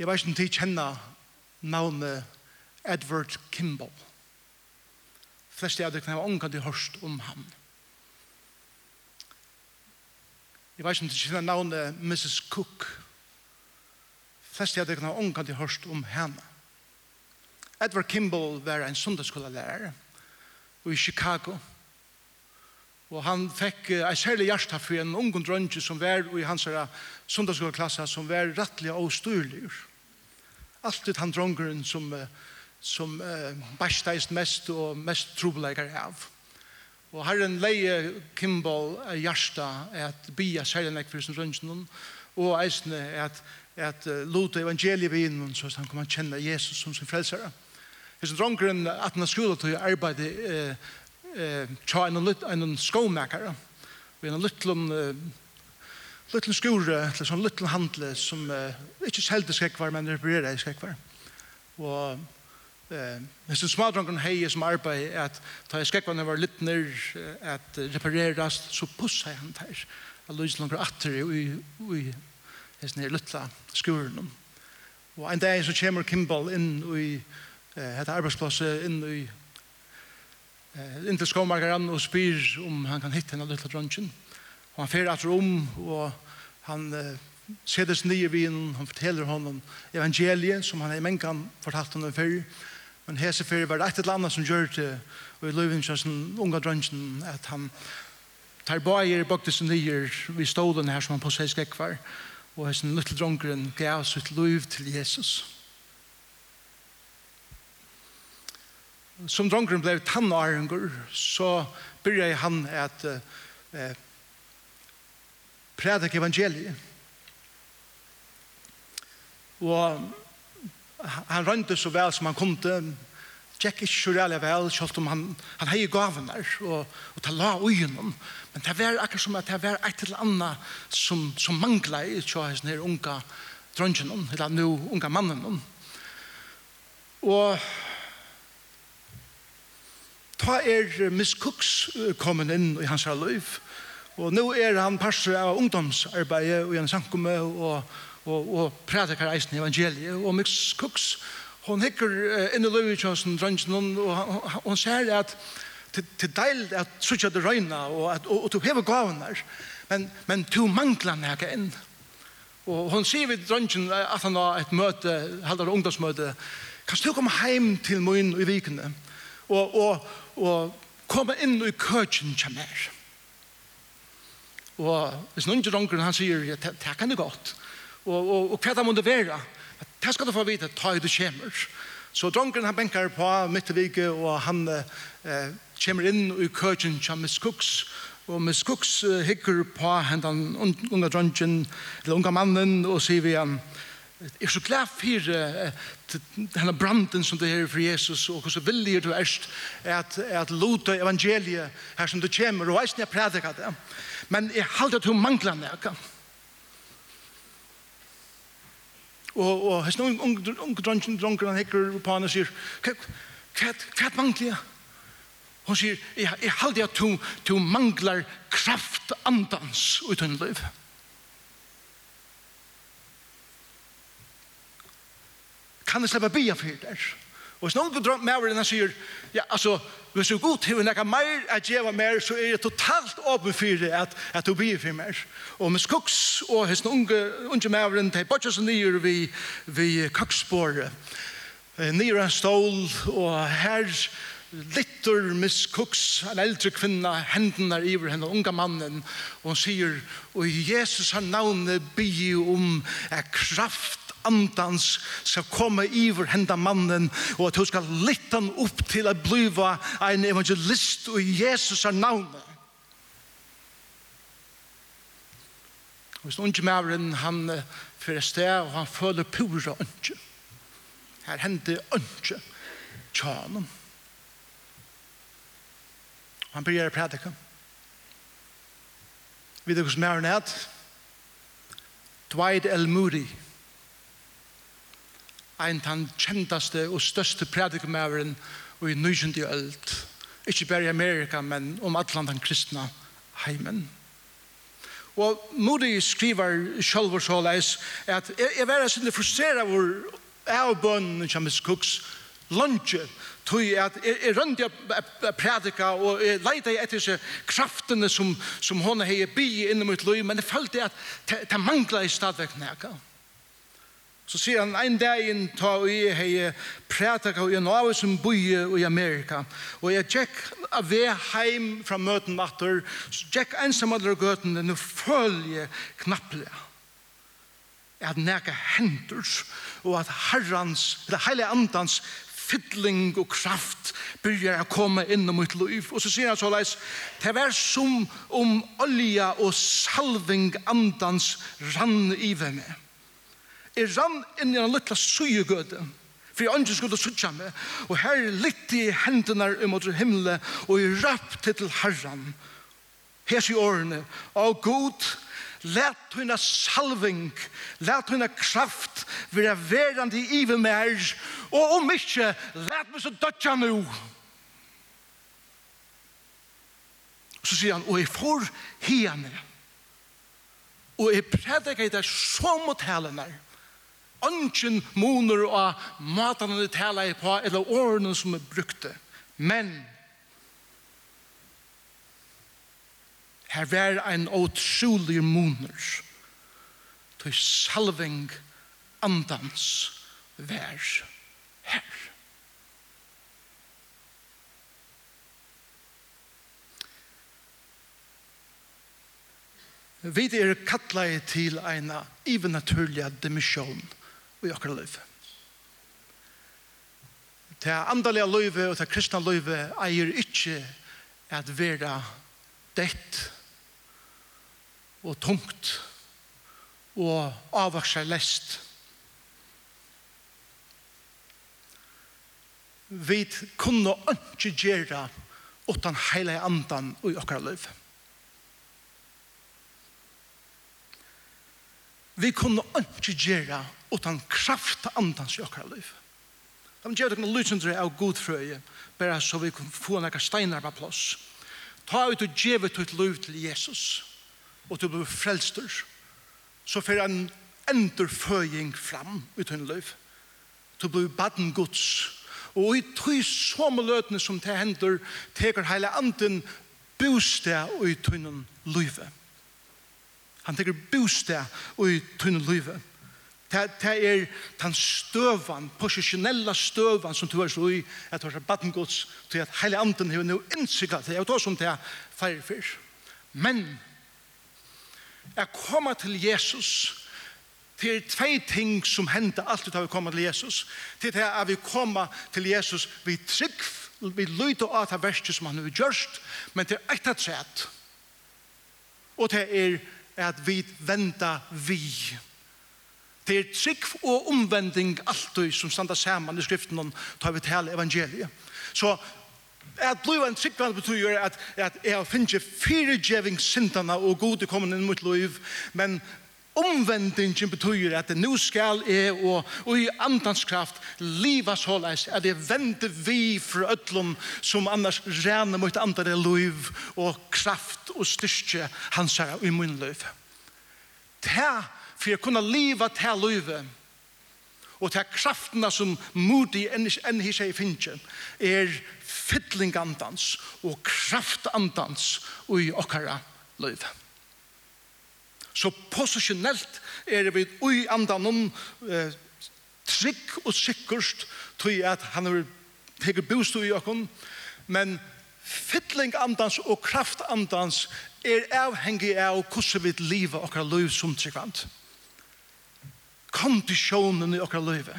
Jeg vet ikke om de kjenner navnet Edward Kimball. Flest av dere kan ha omgang til hørst om ham. Jeg vet ikke om de kjenner navnet Mrs. Cook. Flest av dere kan ha omgang til hørst om henne. Edward Kimball var en sundagsskolelærer i Chicago. Og han fikk en særlig hjerte for en ung drønge som var i hans sundagsskoleklasse som var rettelig og styrlig alltid han drongeren som, som uh, bæsteist mest og mest trobeleikar av. Og herren leie Kimball er hjärsta at bia særleik for sin rønnsen og eisne at, at uh, lute evangeliet vi innan så han kommer kjenne Jesus som sin frelsere. Hesen drongeren at han har skola til å arbeide uh, eh, tja en, en skåmakare og en liten liten skure, til sånn liten handle som uh, ikke selger skrekvar, men reparerer skrekvar. Og eh, hvis en smadrongen hei som arbeid er at ta i skrekvarne var litt nær at repareras, så pussa han der. Jeg lyser langer atter i, i, i hesten her lutla skuren. Og en dag så kommer Kimball inn i eh, hette arbeidsplasset, inn i eh, inn til skomarkeren og spyr om han kan hitte henne lutla dronjen. Og han fer atter om og han uh, seder sig nye vinen, han forteller honom evangeliet som han i mengan fortalt honom før, men hese før var det et eller annet som gjør det, og i løven som unga drønsen, at han tar bajer, bakte seg nye vi stålen her som han på seg skrekvar, og hese lille dronkeren gav sitt liv til Jesus. Som dronkeren ble tannarengur, så byrja han at uh, predik evangeliet. Og han rønte så vel som han kom til, tjekk ikke så reallig vel, selv om han, han hei gaven der, og, og ta la ugenom. Men det var akkurat som at det var et eller annet som, som manglet i tjøysen her unga drøngenom, eller nu unga mannen. Og ta er Miss Cooks kommet inn i hans liv, og Og nå er han passer av ungdomsarbeidet og gjennom sankumme og, og, og prædikar eisen i evangeliet. Og Mix Cooks, hon hikker inn i løyvitjøsen, drønnsen, og hon, ser at til, til deil at sutja det røyna og, at, og, og du hever gavunar, men, men du mangler nekka inn. Og hon sier vid drønnsen at han har et møte, halvdare ungdomsmøte, kan du komme heim til mun i vikene og, og, og komme inn i køkjen kjemmer. Ja Og hvis noen ikke ronker, han sier, ja, det kan det godt. Og, og, og hva det må det være? Det skal du få vite, ta i det kommer. Så dronken han benker på midt i vike, og han eh, kommer inn i køkken til Miss Cooks, og Miss Cooks eh, hikker på henne unge dronken, eller unge mannen, og sier vi han, eh, Jeg er så glad for denne branden som det er for Jesus, og hvordan vilje du er at, at lute evangeliet her som du kommer, og eisen jeg prædikar det. Men jeg halte at hun mangler nekka. Og, og hans noen unge, unge dronken, dronjen, han hekker på henne og sier, hva mangler jeg? Hun sier, jeg, jeg halte at hun, hun mangler kraft andans uten liv. kan jeg slippe bia for det. Og hvis noen drømmer med over den sier, ja, altså, hvis du er god til noe mer at gjøre mer, så er det totalt åpen for det at, at du blir for mer. Og med skogs og hvis noen unge med over den, det er bare så nye vi, vi kaksbåret. Nye en stål, og her litter Miss Cooks, en eldre kvinna, hendene er iver henne, unga mannen, og hun sier, og Jesus har navnet bygge om er kraft andans skal komme iver henda mannen og at hun skal litte han opp til at bliva en evangelist og Jesus er navnet. Og hvis unge mævren han fyrir sted og han føler pura unge. Her hender unge tjanen. Han begynner å prædika. Vet du hos mævren er Dwight L. Moody ein tan kjentaste og største predikumæveren i nysjende ølt. Ikke bare i Amerika, men om alle den kristna heimen. Og Moody skriver selv og såleis at jeg var sånn frustreret hvor jeg og bønnen kommer til Cooks lunge tog at jeg rønte å prædika og jeg leide etter seg kraftene som, som hun har bygget innom mitt liv men jeg følte at det manglet i stadvek nækket. Så sier han, en dag inn ta og jeg hei prætak og jeg av som boie i Amerika. Og jeg tjekk av vi heim fra møten matter, så tjekk ensam alle gøten, og nå følger jeg knapplega. At neka hendurs, og at herrans, eller heile andans, fytling og kraft byrjar å komme inn i mitt liv. Og så sier han så leis, det var som om olja og salving andans rann i meg. Jeg rann inn i en liten sygegøte, for jeg ønsker skulle sutja meg, og her litt i hendene imot himmelen, og jeg rapp til herran, Her sier årene, og god, let henne salving, let henne kraft, være verand i ive mer, og om ikke, let meg så dødja nu. Så sier han, «Og jeg får henne, og jeg predikar i det så mot helene, ungen moner og matene de taler i på, eller årene som er brukte. Men, her var en utrolig moner, til salving andans vær her. Vi er kattleie til en ivenaturlig dimensjon i okkara liv. Det andalega livet og det kristna livet eier ikkje at vera dett og tungt og avvarsar lest. Vi kunne ikke gjøre utan hele andan i okkara liv. Vi kunne ikke gjøre utan kraft andans i okkar liv. De gjør det med lysendre av god frøye, bare så vi kan få noen steinar på plass. Ta ut og gjeve ditt liv til Jesus, og du blir frelster, så får en endurføying fram ut ditt liv. Du blir baden gods, og i tøy som løtene som det hender, teker hele anden bostad i ditt liv. Han teker bostad i ditt liv. Det, er den støvan, posisjonella støvan som du er så i, at du har baden gods, til at hele anden har nå innsiklet det, og det som det er færre Men, jeg kommer til Jesus, Det er tvei ting som hender alltid da vi kommer til Jesus. Det er at vi kommer til Jesus, vi trygg, vi lyder av det verste som han har gjort, men det er etter trett. Og det er at vi venter vi. Det er trygg og omvending alltid som standa saman i skriften om tar vi til evangeliet. Så at bliva en tryggvann betyr at, at jeg finner fyrirgjeving syndana og gode kommende inn mot liv, men omvendingen betyr at nu skal jeg og, og i andans kraft liva såleis at jeg vende vi fra ötlom som annars ræne mot andare liv og kraft og styrke hans her i min liv. Det for å kunne leve til livet, og til kraftene som modig enn i seg finner er fyllingandans og kraftandans i okkara liv. Så posisjonelt er vi i andan eh, trygg og sikkert til at han har teker bostå i okkon, men fyllingandans og kraftandans er avhengig av hvordan vi lever okkara liv som tryggvand. Musik kondisjonen i okra løyve.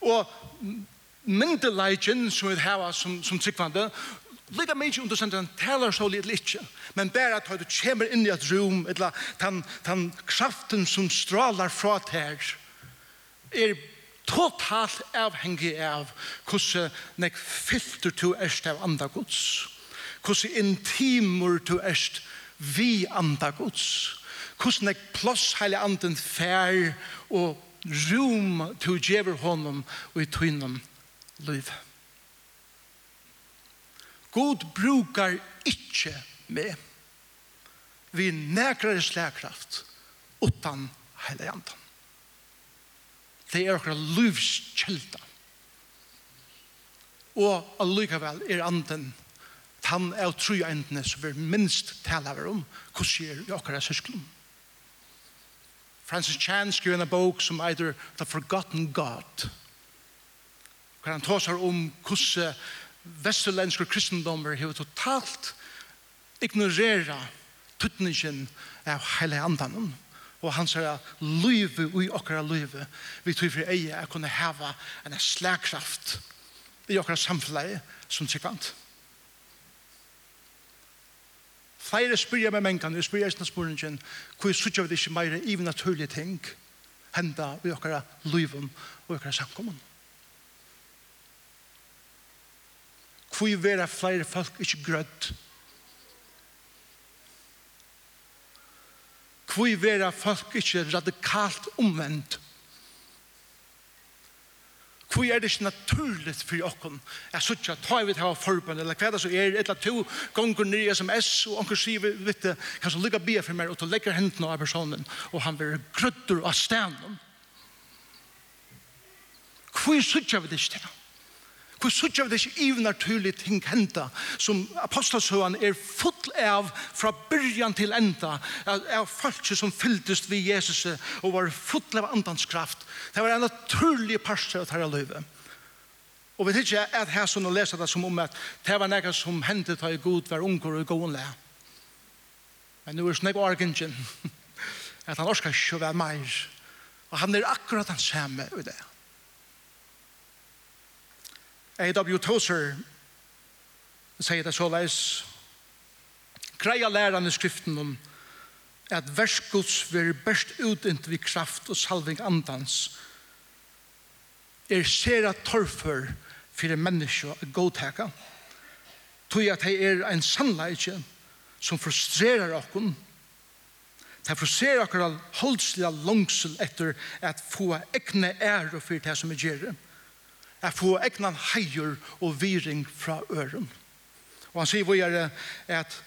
Og myndeleikjen som vi har som, som tryggvande, Lika mykje understand han talar så litt litt, men bare at du kommer inn i et rom, eller den, den kraften som strålar fra her, er totalt avhengig av hvordan nek filter du erst av andre gods, hvordan intimer du erst vi andre gods, hvordan jeg plass hele anden fær og rom til å gjøre honom og i tøynen liv. God brukar ikke med vi nækrare slagkraft utan hele anden. Det er okra livskjelda. Og allikevel er anden han er tru endene som vi minst taler om hvordan gjør vi okra søsklom. Francis Chan skriver en bok som heter The Forgotten God. Hvor han tar seg om hvordan vesterlenske kristendommer har totalt ignorera tuttningen av hele andan. og han sier løyve i okkara løyve vi tror for eie er kunne heva en slagkraft i okkara samfunnet som sikkvant. Flere spyrja med mennkan, vi spyrja eisne spurningen, hvor sutja vi ikke meire even naturlige ting henda i okkara luivun og okkara samkommun. Hvor vera flere folk ikke grødd? Hvor vera folk ikke radikalt omvendt? Hvor er det ikke naturlig for okken? Jeg synes ikke, ta vi det her forbund, eller hva er det så er, et eller to gonger nye sms, og onker sier, vet du, kan så lykke be for meg, og du legger hendene av personen, og han blir grøtter av stenen. Hvor er jeg vi det ikke til? Hvor suttje vi det ikke ivnaturlig ting henta, som apostelsøen er full av fra byrjan til enda, av folk som fylltest vi Jesus og var full av andans kraft. Det var en naturlig parster av dette løyve. Og vi tykker at her som å lese det som om at det var nekka som hendte ta i god var unger og gåen le. Men nu er snakk argentjen at han orskar ikke å være meir. Og han er akkurat han samme i det. A.W. Tozer sier det så leis greia læran i skriften om at verskuds vil best utint vi kraft og salving andans er sera torfer fyrir menneskje å godtaka tog at hei er en sannleikje som frustrerar okkun Det frustrerar okkar holdsliga langsel etter at få ekne ære fyrir det som er gjerrig er få egnan heier og viring fra øren. Og han sier vågjere at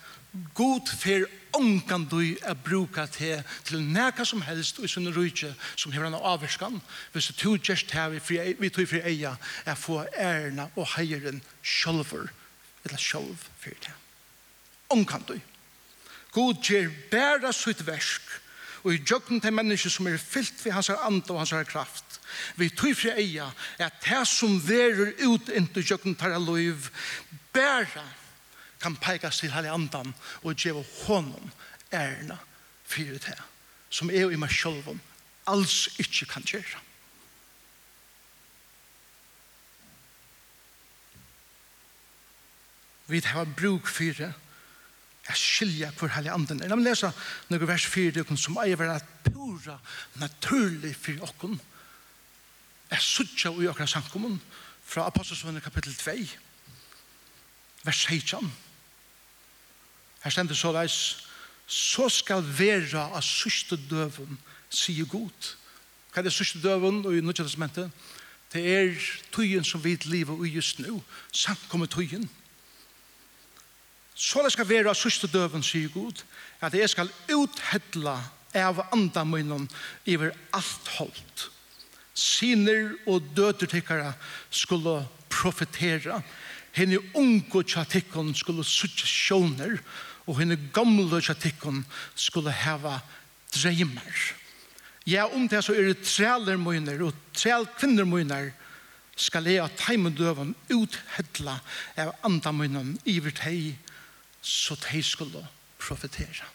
god fer ångan du er bruka til til neka som helst og i sin rujtje som hever han avverskan hvis du gjerst her vi tog fri eia er få ærna og heieren sjolver eller sjolv fyrir det. Ångan du. God gjer bæra sutt versk og i jøkken til mennesker som er fyllt ved hans and og hans kraft Vi tog fri eia at det som verur ut into jøkken tar loiv bæra kan pekas til hele andan og djeva honom ærna fyrir det som er i meg sjølvom alls ikkje kan gjøre. Vi tar bruk fyrir Jeg skilja hvor heilig anden er. La meg lese noen vers 4 som er være pura naturlig for okken er suttja i okra sankumon fra Apostelsvunne kapittel 2 vers 16 her stender så leis så skal vera av sørste døven sier god hva er det sørste døven og i nødvendig det er tøyen som vi livet i just nu samkommer tøyen så det skal vera av sørste døven sier god at jeg skal uthedla av andamunnen iver alt holdt siner og døter tikkara skulle profetera. Henne unge tjatikkon skulle suttje sjåner, og henne gamle tjatikkon skulle heva dreimer. Ja, om det så er det trealer møyner og træl kvinner møyner skal jeg at heimedøven uthedla av andamøynen iver teg så de skulle profetera.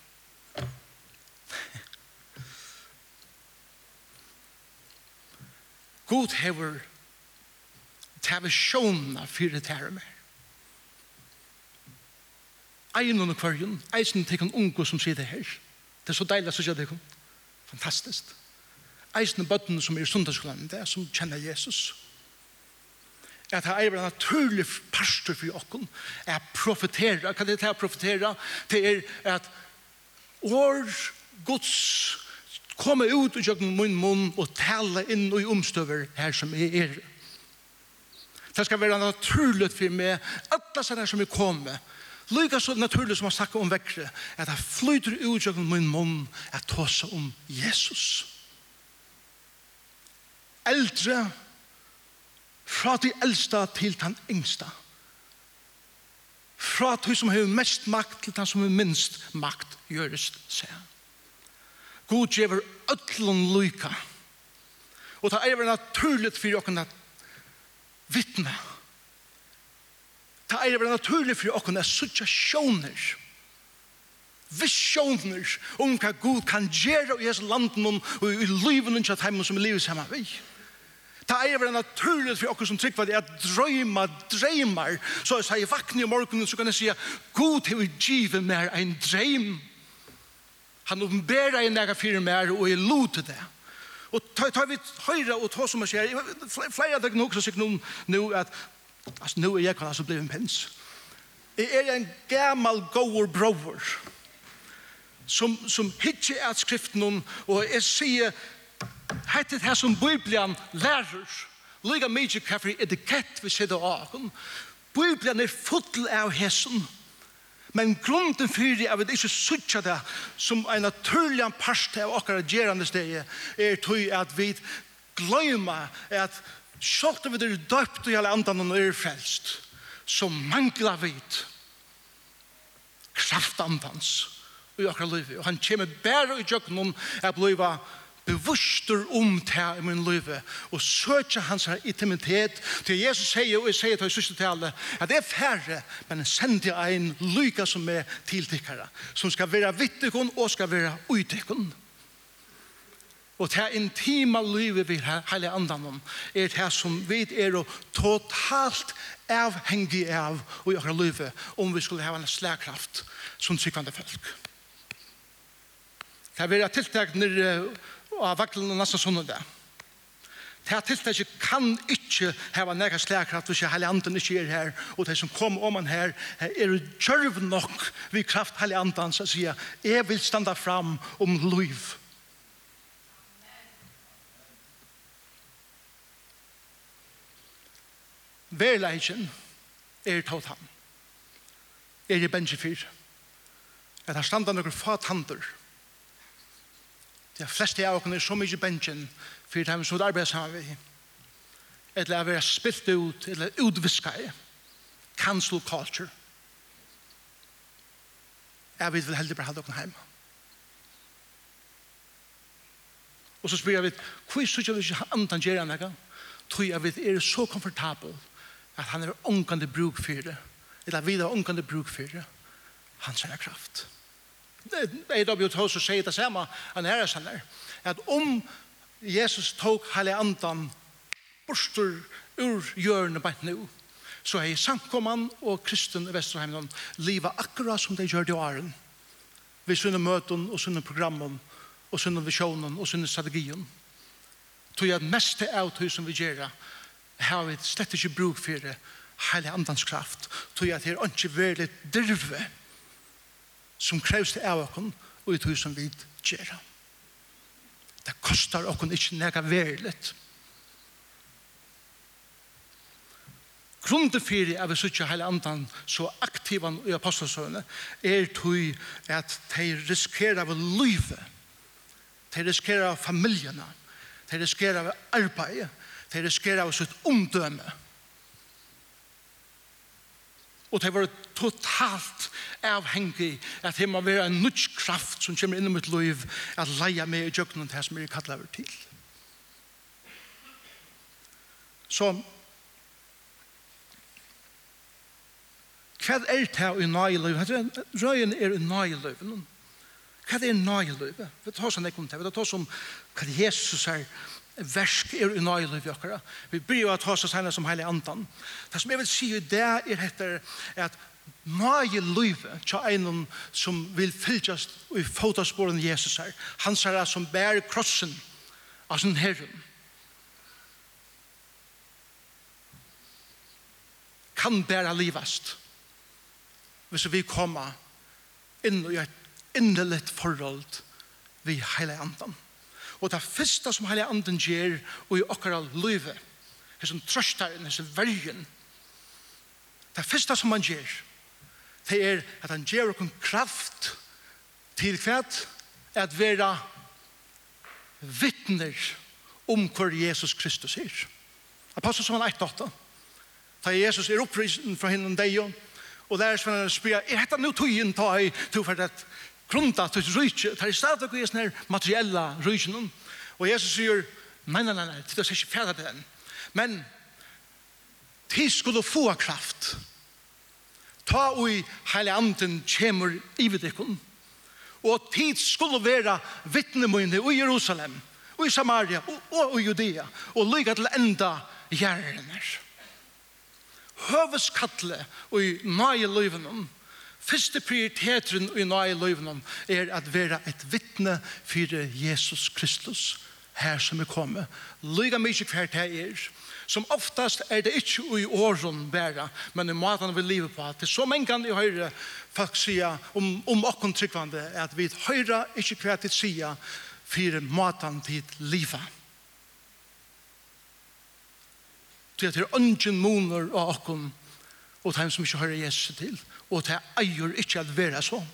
God hever tæve sjåna fyrir tæra mer. Ein og kvarjon, eisen tekan ungo som sier her. Det er så deilig så sier det kom. Fantastisk. Eisen bøtten som er i sundagsskolen, det er som kjenner Jesus. At det er en naturlig pastor for okken, er profetera. Hva er det til å profetera? Det er at år gods komme ut og gjøre min munn og tale inn og i omstøver her som er er. Det skal være naturligt for meg, alle sånne som er kommer, Lyga så naturligt som man snakker om vekkere, at jeg flyter ut kjøkken min munn, at tåse om Jesus. Eldre, fra de eldste til den yngste. Fra de som har mest makt til den som har minst makt, gjøres, seg. God gjever ødlun lyka. Og det er naturligt for åkken at vittne. Det er naturligt for åkken at suttja sjåner. Visjoner om hva God kan gjøre i hans landen og i livet og i heimen som vi livet sammen med. Det er vel naturligt for oss som trykker det er drøyma dreymar. Så jeg sier vakne i morgenen så kan jeg si Gud har givet meg en dreym. Han åpenberer en nega fire mer, og jeg lo det. Og tar vi høyre og ta som jeg sier, flere av dere nok så sier noen nå at, altså nå er jeg kan altså bli en pens. Jeg er en gammal goer brover, som, som hitje er skriften og jeg sier, hette det her som Bibelen lærer, lyga mykje kaffer for etikett vi sitter av. Bibelen er full av hessen, Men grunden fyrir at vi ikke sutja det som en naturlig part av okkara gerande steg er tog at vi gløyma at sjålt vi er døpt i alle andan og er frelst så mangla vi kraftandans i okkara liv. Og han kommer bare i jøkken om at bliva bevustur om det i min liv og søker hans her intimitet. Til Jesus sier og jeg sier til siste tale at det er færre men jeg sender en lyka som er tiltikkere som skal være vittikon og skal være uitikon og det intima livet vi har hele andan om er det som vi er totalt avhengig av og gjøre livet om vi skulle ha en slagkraft som sykvande folk Det har vært tiltak nere av vaklene nesten sånn det. Det her kan ikke hava nekka slagkraft hvis Heilig andan ikke er her, og de som kom om han her, er djørv nok vi kraft Heilig andan som sier, jeg vil standa fram om liv. Verleikken er taut han. Er i bensje fyr. Er der standa nokre fat handur De fleste av oss er så mye bensjen for det er så arbeid sammen vi. Eller er vi spilt ut, eller utvisket i. Cancel culture. Jeg vet vel heldig bare halde oss hjemme. Og så spyr jeg vidt, hvor er det ikke antan gjerne noe? Tror jeg vidt, er så komfortabel at han er ångkande bruk for det? Eller vi har ångkande bruk for det? Han ser kraft. A.W. Tozer sier det samme, han er sanner, at om Jesus tok hele andan borster ur hjørnet bare nå, så er samkomman og kristen i Vesterheimen livet akkurat som de gjør det i åren. Vi sønner møten og sønner programmen og sønner visjonen og sønner strategien. Tog jeg mest til av som vi gjør det, har vi slett ikke bruk for det heilig andans kraft. Tog jeg at det er ikke veldig dirve som krevs til av okken og i tog som vi gjør. Det kostar okken ikke nega verilet. Grunden for er vi sitter hele andan så aktivan i apostelsøvende er tog at de riskerer av livet. De riskerer av familjene. De riskerer av arbeidet. De riskerer av sitt omdømme. Og det var totalt avhengig at det må være en nødt kraft som kommer inn i mitt liv at leie meg i djøkkenen til det som jeg kallet over til. Så hva er det i nøye liv? Røyen er i nøye liv. Hva er nøye liv? Vi tar sånn ekkom til. Vi tar sånn hva Jesus er nøyeløyven versk er i nøyla vi okkara. Vi bryr jo at hos oss henne som heilig andan. Det som jeg vil si i det er etter at nøye løyve tja einon som vil fylltjast i fotosporen Jesus her. Han sier som bærer krossen av sin herren. Kan bæra livast hvis vi kommer inn i et innerligt forhold vi heilig andan. Amen Og det første som hele anden gjør og i okkara løyve, hessen trøstaren, hessen vergen, det første som han gjør, det er at han gjør okken kraft til kvæt, at vera vittner om hvor Jesus Kristus er. Apostel som han 1.8. Da Jesus er opprisen fra hinnen deg og lærer seg å spyr, er dette nå tøyen ta i to for at grunda til rujtje, det er stadig i sånne materiella rujtjen. Og Jesus sier, nei, nei, nei, nei, det er ikke ferdig til den. Men, de skulle få kraft. Ta ui heile anden kjemur vidikken Og tid skulle være vittnemøyne i Jerusalem, og i Samaria, og, i Judea, og lykke til enda gjerne. Høveskattlet og i nøye løyvene, Første prioriteten i nøye løyvene er at være et vittne for Jesus Kristus her som er kommet. Lyga mykje hver det er. Som oftast er det ikke i åren bæra, men i maten vi lever på. Til så mange ganger jeg hører folk sier om, om åkken tryggvande at vi hører ikke hver tid sier for maten til livet. Til at det er ønsken moner av åkken og dem som ikke hører Jesus til og det eier ikke at være sånn.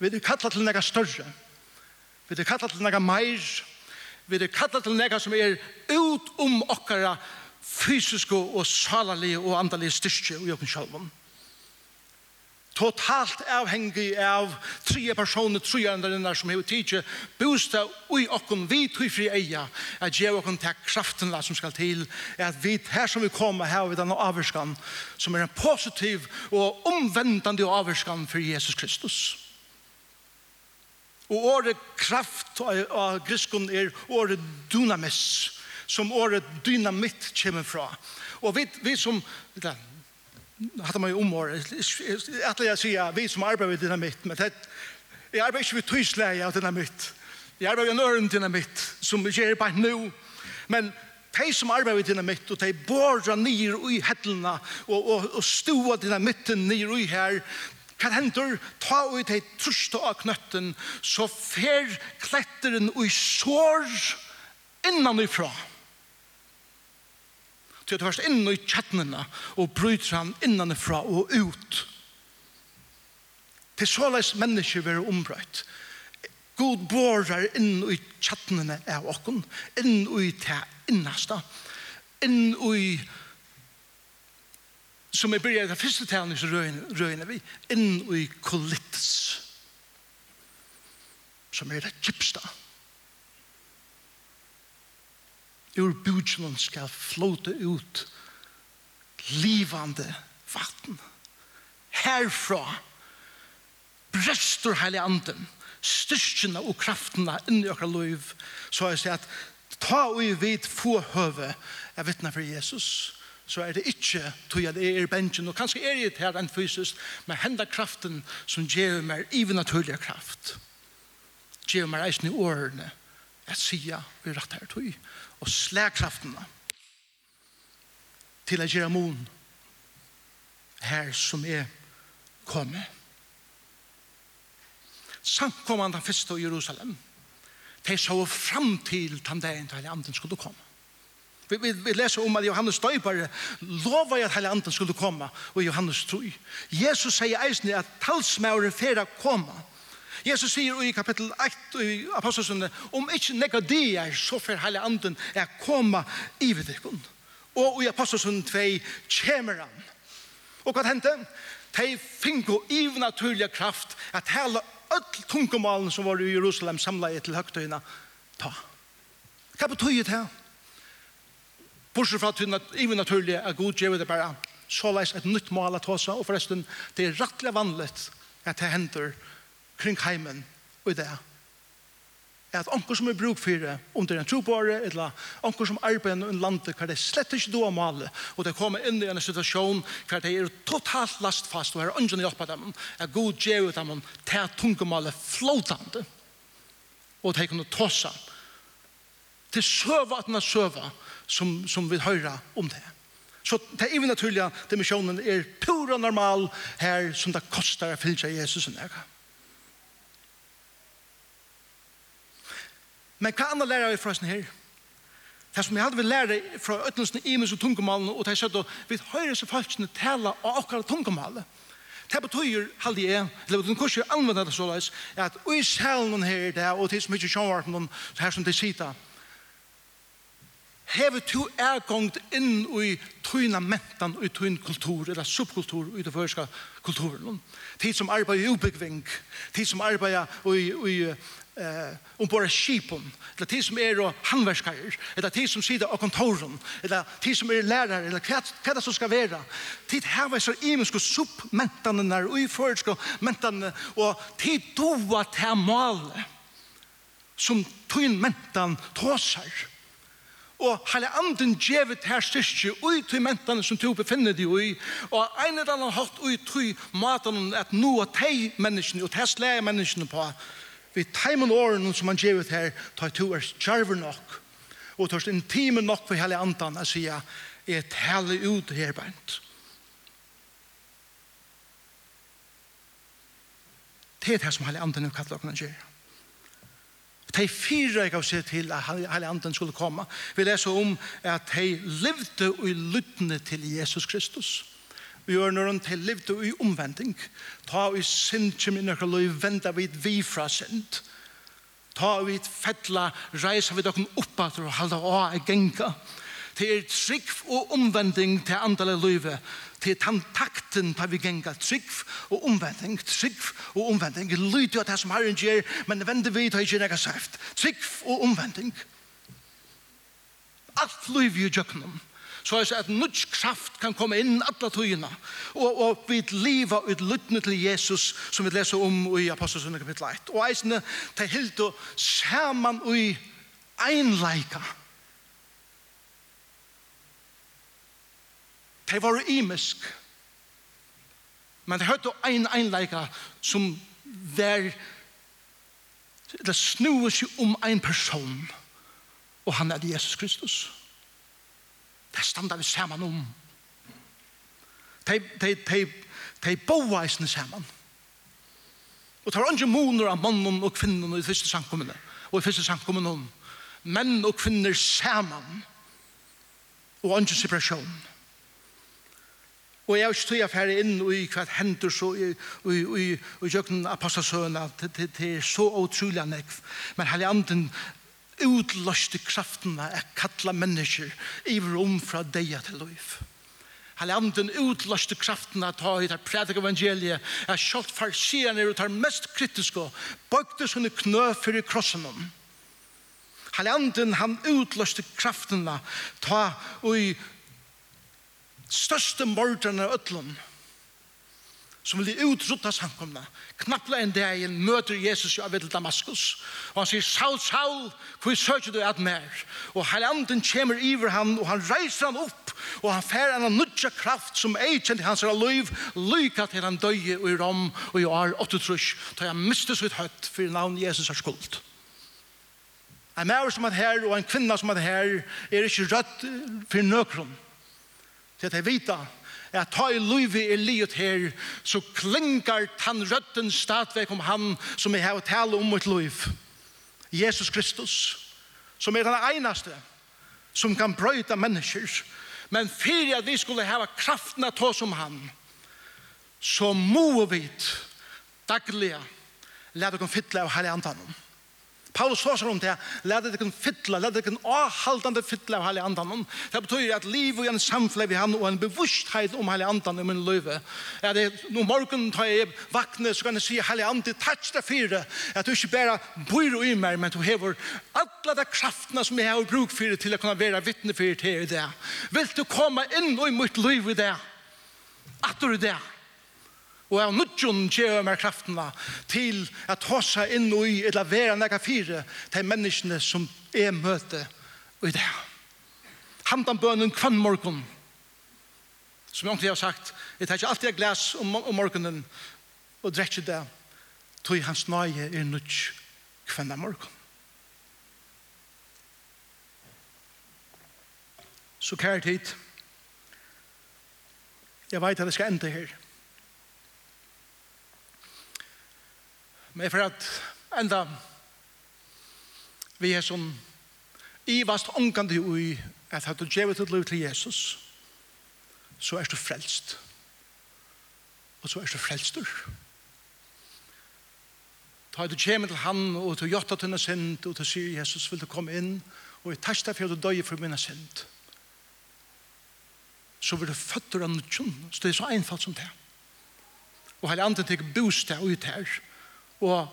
Vi er kallet til noe større. Vi er kallet til noe mer. Vi er kallet til noe som er ut om okkara fysiske og salalige og andalige styrke og jobben sjølven totalt avhengig av tre personer, tre andre som har tidsi, bosta i okkon vi tog fri eia, at gjev okkon til kraften som skal til, at vi her som vi kommer her vi denne avvarskan, som er en positiv og omvendande avvarskan for Jesus Kristus. Og året kraft av griskon er året dynamis, som året dynamitt kommer fra. Og vi, vi som, hatt man jo omår, at jeg sier, vi som arbeider ved dynamitt, men det, jeg arbeider ikke ved tysleie av dynamitt. Jeg arbeider ved en øren dynamitt, som vi gjør bare nå. Men de som arbeider ved dynamitt, og de borra nir i hettelna, og, og, og stoa dynamitten nir i her, Hva hender? Ta ut de trusta av knøtten, så fer kletteren i sår innan ifra. Ja til at du først inn i kjettnene og bryter han innanifra og ut. Til såleis mennesker være ombrøyt. God borer inn i kjettnene av åkken, inn i det innaste, inn i som er byrja i det første talen så røyner vi, inn i kolitts som er det kjipsta. Kjipsta ur budgelen skal flåte ut livande vatten. Herfra brøster heilig anden, styrkjene og kraftene inni okra liv, så jeg sier at ta og i vid få høve jeg vittne for Jesus, så er det ikke tog at jeg er bensjen, og kanskje er jeg her enn fysisk, men henda kraften som gjør meg even naturlig kraft, gjør meg reisen i årene, jeg sier vi rett her tog, og slagkraftene til å gjøre mon her som er kommet. Samkommende den første i Jerusalem, de så fram til den dagen til Anden skulle komme. Vi, vi, vi leser om at Johannes døypare lovar at hele anden skulle komme og Johannes tog. Jesus sier eisen at talsmauren fer å komme Jesus sier i kapittel 1 i Apostelsunde, om ikke nekka de er, så fer heile anden er koma i vidikon. Og i Apostelsunde 2 kommer han. Og hva hendte? De finko ivnaturlige kraft at hele öll tungomalen som var i Jerusalem samlet til høgtøyna ta. Hva betyr det her? Bortsett fra at ivnaturlige er god gjevet det bare såleis et nytt mal at hosa, og forresten, det er rettelig vanlig at det hender kring heimen og i det. At onker som er bruk for det, om det er en trobare, eller onker som arbeider i landet, hva det slett ikke du har malet, og det kommer inn i en situasjon hva det er totalt lastfast, og er ønsken hjelper dem, at god gjør dem til at tungemalet flåtande, og det er kunne tåse til søva at den er søva, som, som vi høre om det. Så det er naturlige dimensjonen er pura normal her, som det koster å fylle Jesus og nærkene. Men hva annet lærer vi fra oss her? Det som jeg hadde vi lærer fra ødelsen i imus og tungemalene, og det er sånn at vi hører seg folkene tale av akkurat tungemalene. Det betyr, halde jeg, eller den kursen jeg anvender det såleis, at i sjelen her, det og det som ikke sjåvar på noen, her som det sitter, hever to ergångt inn i tøyna mentan, i tøyna kultur, eller subkultur, i det førska kulturen. Tid som arbeider i ubyggving, tid som arbeider i, i, eh om bara skipon eller till som är då handverkare eller till som sitter och kontoren eller till som är lärare eller vad vad det som ska vara tid här var så imisk och supp mentan när i mentan och tí då att här mal som tyn mentan tåsar og hele anden djevet her styrke ui til mentene som tog befinner de ui, og en eller annen hatt ui til maten at nå er teg menneskene og teg slæg menneskene på, vi teimen åren som han gjevet her, ta to er kjarver nok, og tørst intime nok for hele andan, jeg sier, er tale ut her bænt. Det er det som hele andan er kallet åkne gjør. De jeg har sett til at hele andan skulle komme. Vi leser om at de levde og lyttende til Jesus Kristus vi gjør når han til levde i omvending. Ta i synd som i nøkker lov, venda vi vi fra synd. Ta vi fettla, reisa vi dere opp at og halda å i genga. Det er trygg og omvending til andale løyve. Det er den takten tar vi genga Trygg og omvending, trygg og omvending. Lyd jo at det som herren gjør, men vende vi tar ikke nekka sæft. Trygg og omvending. Alt løyve jo jøknum så er det at nødt kraft kan komme inn alle tøyene, og, og vi lever ut lyttene til Jesus, som vi leser om i Apostelsundet kapittel 1. Og eisene til helt og ser i einleika. De var imisk, men de hørte ein einleika som var det snur seg om ein person, og han er Jesus Kristus. Det standa vi saman om. De, de, de, de boa eisne saman. Og det var ikke moner av mannen og kvinnen i første samkommende. Og i første samkommende om. Menn og kvinner saman. Og ikke separasjon. Og jeg har ikke tog affære inn i hva hender så i, i, i, i jøkken apostasøna. Det, det, det er så utrolig nekv. Men hele anden utløste kraftene er kattla mennesker i rom fra deia til liv. Halanden utløste kraftene at ha i det prædik evangeliet er kjalt farsierne og tar mest kritiske bøkte sånne knø for i krossen om. Halanden han utløste kraftene ta og i største morderne av som vil utrutta samkomna. Knappla en dag møter Jesus jo av til Damaskus. Og han sier, Saul, Saul, hvor søker du at mer? Og herranden kommer iver han, og han reiser han opp, og han fer en nødja kraft som ei kjent i hans liv, lyka til han døye og i rom og i år 8 trus, da jeg mistet sitt høtt, for navn Jesus er skuld. En maver som er her, og en kvinna som er her, er ikke rødt for nøkron. Til at jeg vet at ta i luivi er livet her, så klingar tan røtten stadvek om han som er hevet tale om mitt luiv. Jesus Kristus, som er den einaste som kan brøyta mennesker, men fyrir at vi skulle hava kraften at ta som han, så må vi daglig lade oss fytle av heilig antanen. Paulus sa om det, lad det kan fytla, lad det kan avhaldande fytla av heilig andan. Det betyr at liv og en samflev i han og en bevusstheit om heilig andan i min løyve. Ja, det, når morgen tar jeg vakne, så kan jeg si heilig andan, takk det for At du ikke bare bor i meg, men du hever alle de kraftene som jeg har bruk for til å kunne være vittne for til det. Vil du komme inn i mitt liv i det? At du er det? Og av nudjon gjør meg kraftene til at seg inn og i eller være nega fire til menneskene som er møte og i det. Handan bønnen kvann morgon. Som jeg har sagt, jeg tar ikke alltid et glas om, om morgonen og drekker det. tog hans nøye er nudj kvann morgon. Så kært tid Jeg vet at det skal ende her. Men for at enda vi er som i vast omgande ui at at du djevet ditt liv til Jesus så er du frelst. Og så er du frelstur. Ta du kjem til han og til jotta tunna synd og til sier Jesus vil du komme inn og i testa for du døy for minna synd så vil du føtter av nutjon så det er så einfalt som det og heil andre tek bostad ut her og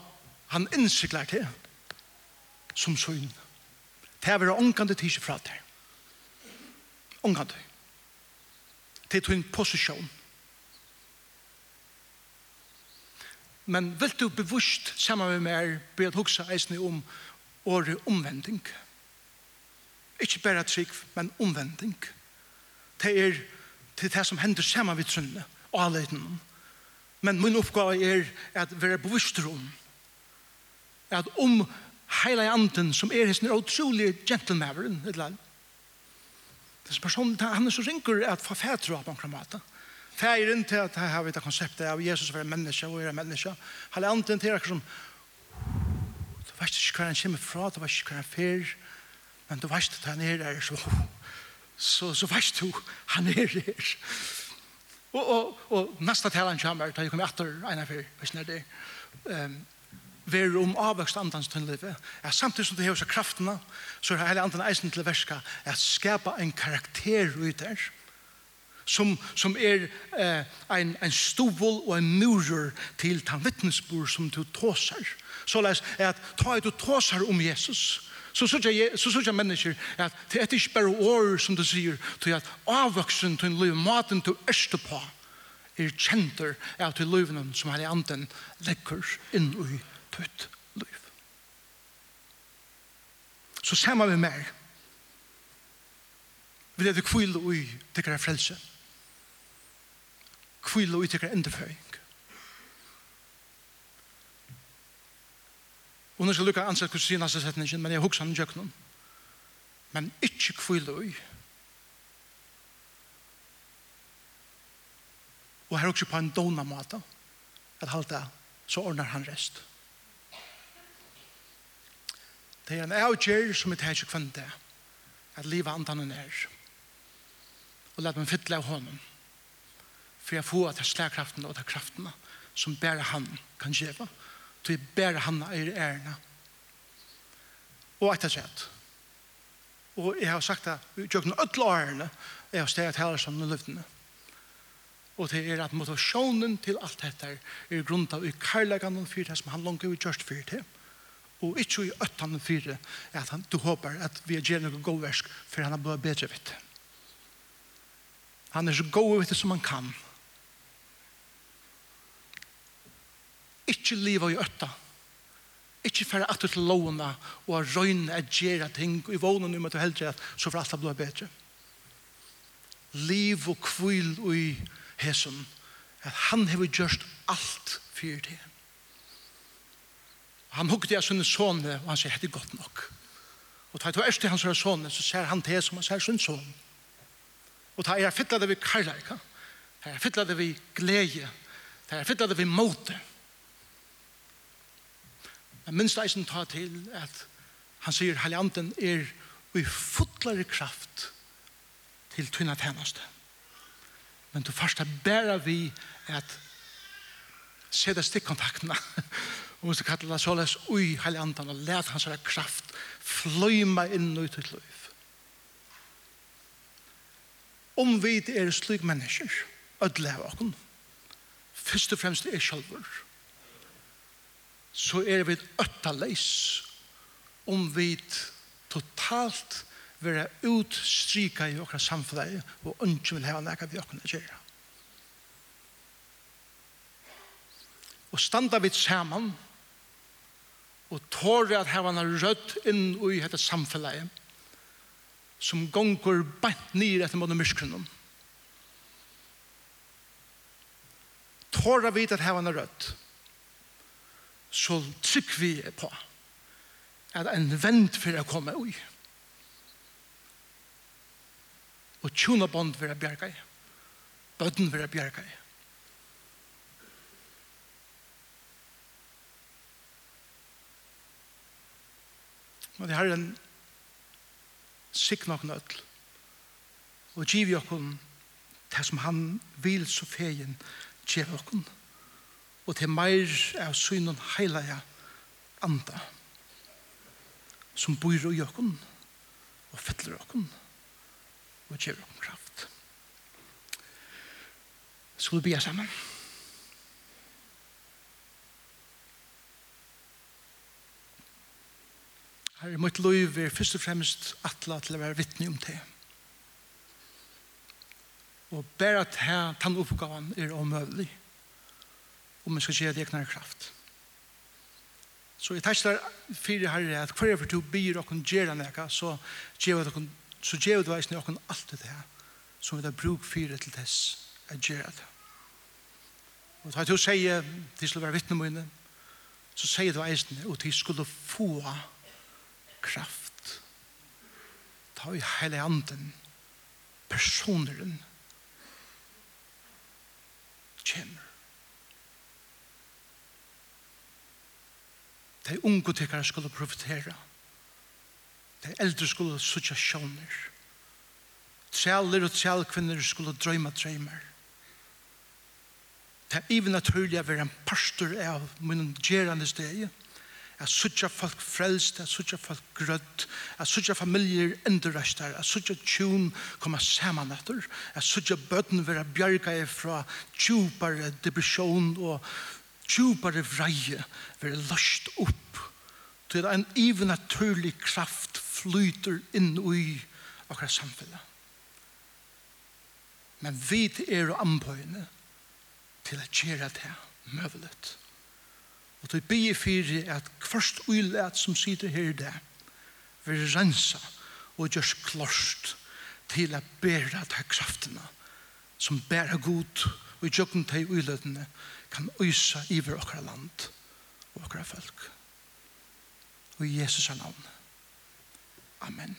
han innsikler til som søgn. Det er være ångkande tidsi fra deg. Ångkande. Det er en posisjon. Men vil du bevusst sammen med meg be at huksa eisne om året omvending? Ikke bare trygg, men omvending. Det er til det som hender sammen med trønne og alle utenom. Men min oppgave er at være bevisst om at om heila anden som er hans utrolig gentleman eller er person, han er så rinker at få fætru av omkring maten. Færen til at her har vi det konseptet av Jesus var en menneske og er en menneske. Han anden til akkur som du vet ikke hva han kommer fra, du vet ikke hva han fer, men du veist at han er der, så, så, så vet du, han er der. Og, og, og neste talan kommer, da jeg kommer etter en av hvis det er det, um, ver om avvøkst andans tunnlivet, er samtidig som du hever seg kraftene, så er hele andan eisen til verska, er skapa en karakter ut der, som, som er eh, en, en stovol og en murer til den vittnesbord som du tåser. Så les er at ta et du tåser om Jesus, Så sier mennesker at det er ikke bare år som du sier, til at avvoksen til liv, maten til ørste på, er kjenter av til livene som er i anden legger inn i tøyt liv. Så sammen vi mer, vi er det kvile i tikkere frelse, kvile i tikkere endeføy, Og nå skal Luka ansett hvordan sier neste setningen, men jeg husker han i noen. Men ikke kvile i. Og her også på en dona måte, at halte det, så ordner han rest. Det er en avgjør som er tæt kvendt det, at livet andan er. nær. Og la meg fytle av hånden, for jeg får at jeg slår kraften og de kraftene som bare han kan gjøre, og jeg bare han er ærene. Og etter sett. Og jeg har sagt det, i tjøkken ødel årene, jeg har steget heller som løftene. Og det er at motivasjonen til alt dette er grunnt av i karlagan og fyrt som han langt ut gjørst fyrt til. Og ikke i øttan og fyrt at han, du håper at vi gjør noe god versk for han har blitt bedre vitt. Han er så god vitt som han kan. Og Ikke livet i øtta. Ikke færre atter til lovene og å røyne at gjøre ting og i vånen om at du heldur at så for alt det blir bedre. Liv og kvil og i hesen at han har gjort alt for det. Han hukte jeg sin sånne og han sier, det er godt nok. Og tar jeg til hans sånne så ser han til som han ser sin sånn. Og tar jeg fytlet det vi karlæka. Tar jeg fytlet det vi glede. Tar jeg fytlet det vi måte. Men minst eisen ta til at han sier Helianten er i fotlare kraft til tunna tjeneste. Men du først er bæra vi at se det stikkontaktene og hvis du kallar det såles ui Helianten og let hans kraft fløyma inn i ditt liv. Om vi er slik mennesker, ødele av okken, først og fremst er sjalvur, så er vi øtta leis om vi totalt vera utstrika i okra samfunnet og ønske vil hava nekka vi okra gjerra. Og standa vi saman og tåre at hava en rødt inn i dette samfunnet som gonger bant nir etter måten myskrunnen. Tåre vi at hava en rødt så trykk vi på at en vent for å komme ui. Og tjona bånd for å bjerke i. Bøtten for å bjerke i. Men det har en sikk nok nødl. Og giv jokken det som han vil så fegin gjør jokken. Og og til meir av synen heilige anda som bor i okken og fettler okken og gjør okken kraft. Skal vi be sammen? Her er mitt liv er først og fremst atla til å være vittne om det. Og bare at her tannoppgaven er omøvelig om man skal gjøre det egnar kraft. Så jeg tar tæstar fire herre at hver for du byr og okken gjøre nekka, så gjør du så gjør det veisne okken alt det her, som vi da bruk fire til dess, at gjøre det. Og da du sier, de skulle være vittne mine, så sier du eisen, og de skulle få kraft. Ta i hele anden, personeren, kjemmer. De unge tykkere skulle profitera. De eldre skulle suttja sjåner. Træler og trælkvinner skulle drøyma drøymer. Det er even naturlig å være en pastor av min gjerande steg. Jeg suttja folk frelst, jeg suttja folk grødd, jeg suttja familier endurrastar, jeg suttja tjun koma saman etter, jeg suttja bøtten være bjerga fra tjupare depresjon og djupare vreie være løst opp til en ivenaturlig kraft flyter inn i akkurat samfunnet. Men vi er anbøyene til å gjøre det møvelet. Og til å bli for at først uilet som sitter her i det, vil rensa og gjørs klart til å bære de kraftene som bærer god og gjøkken til uiletene og kan øysa iver okkara land og okkara folk. Og i Jesus' navn. Amen.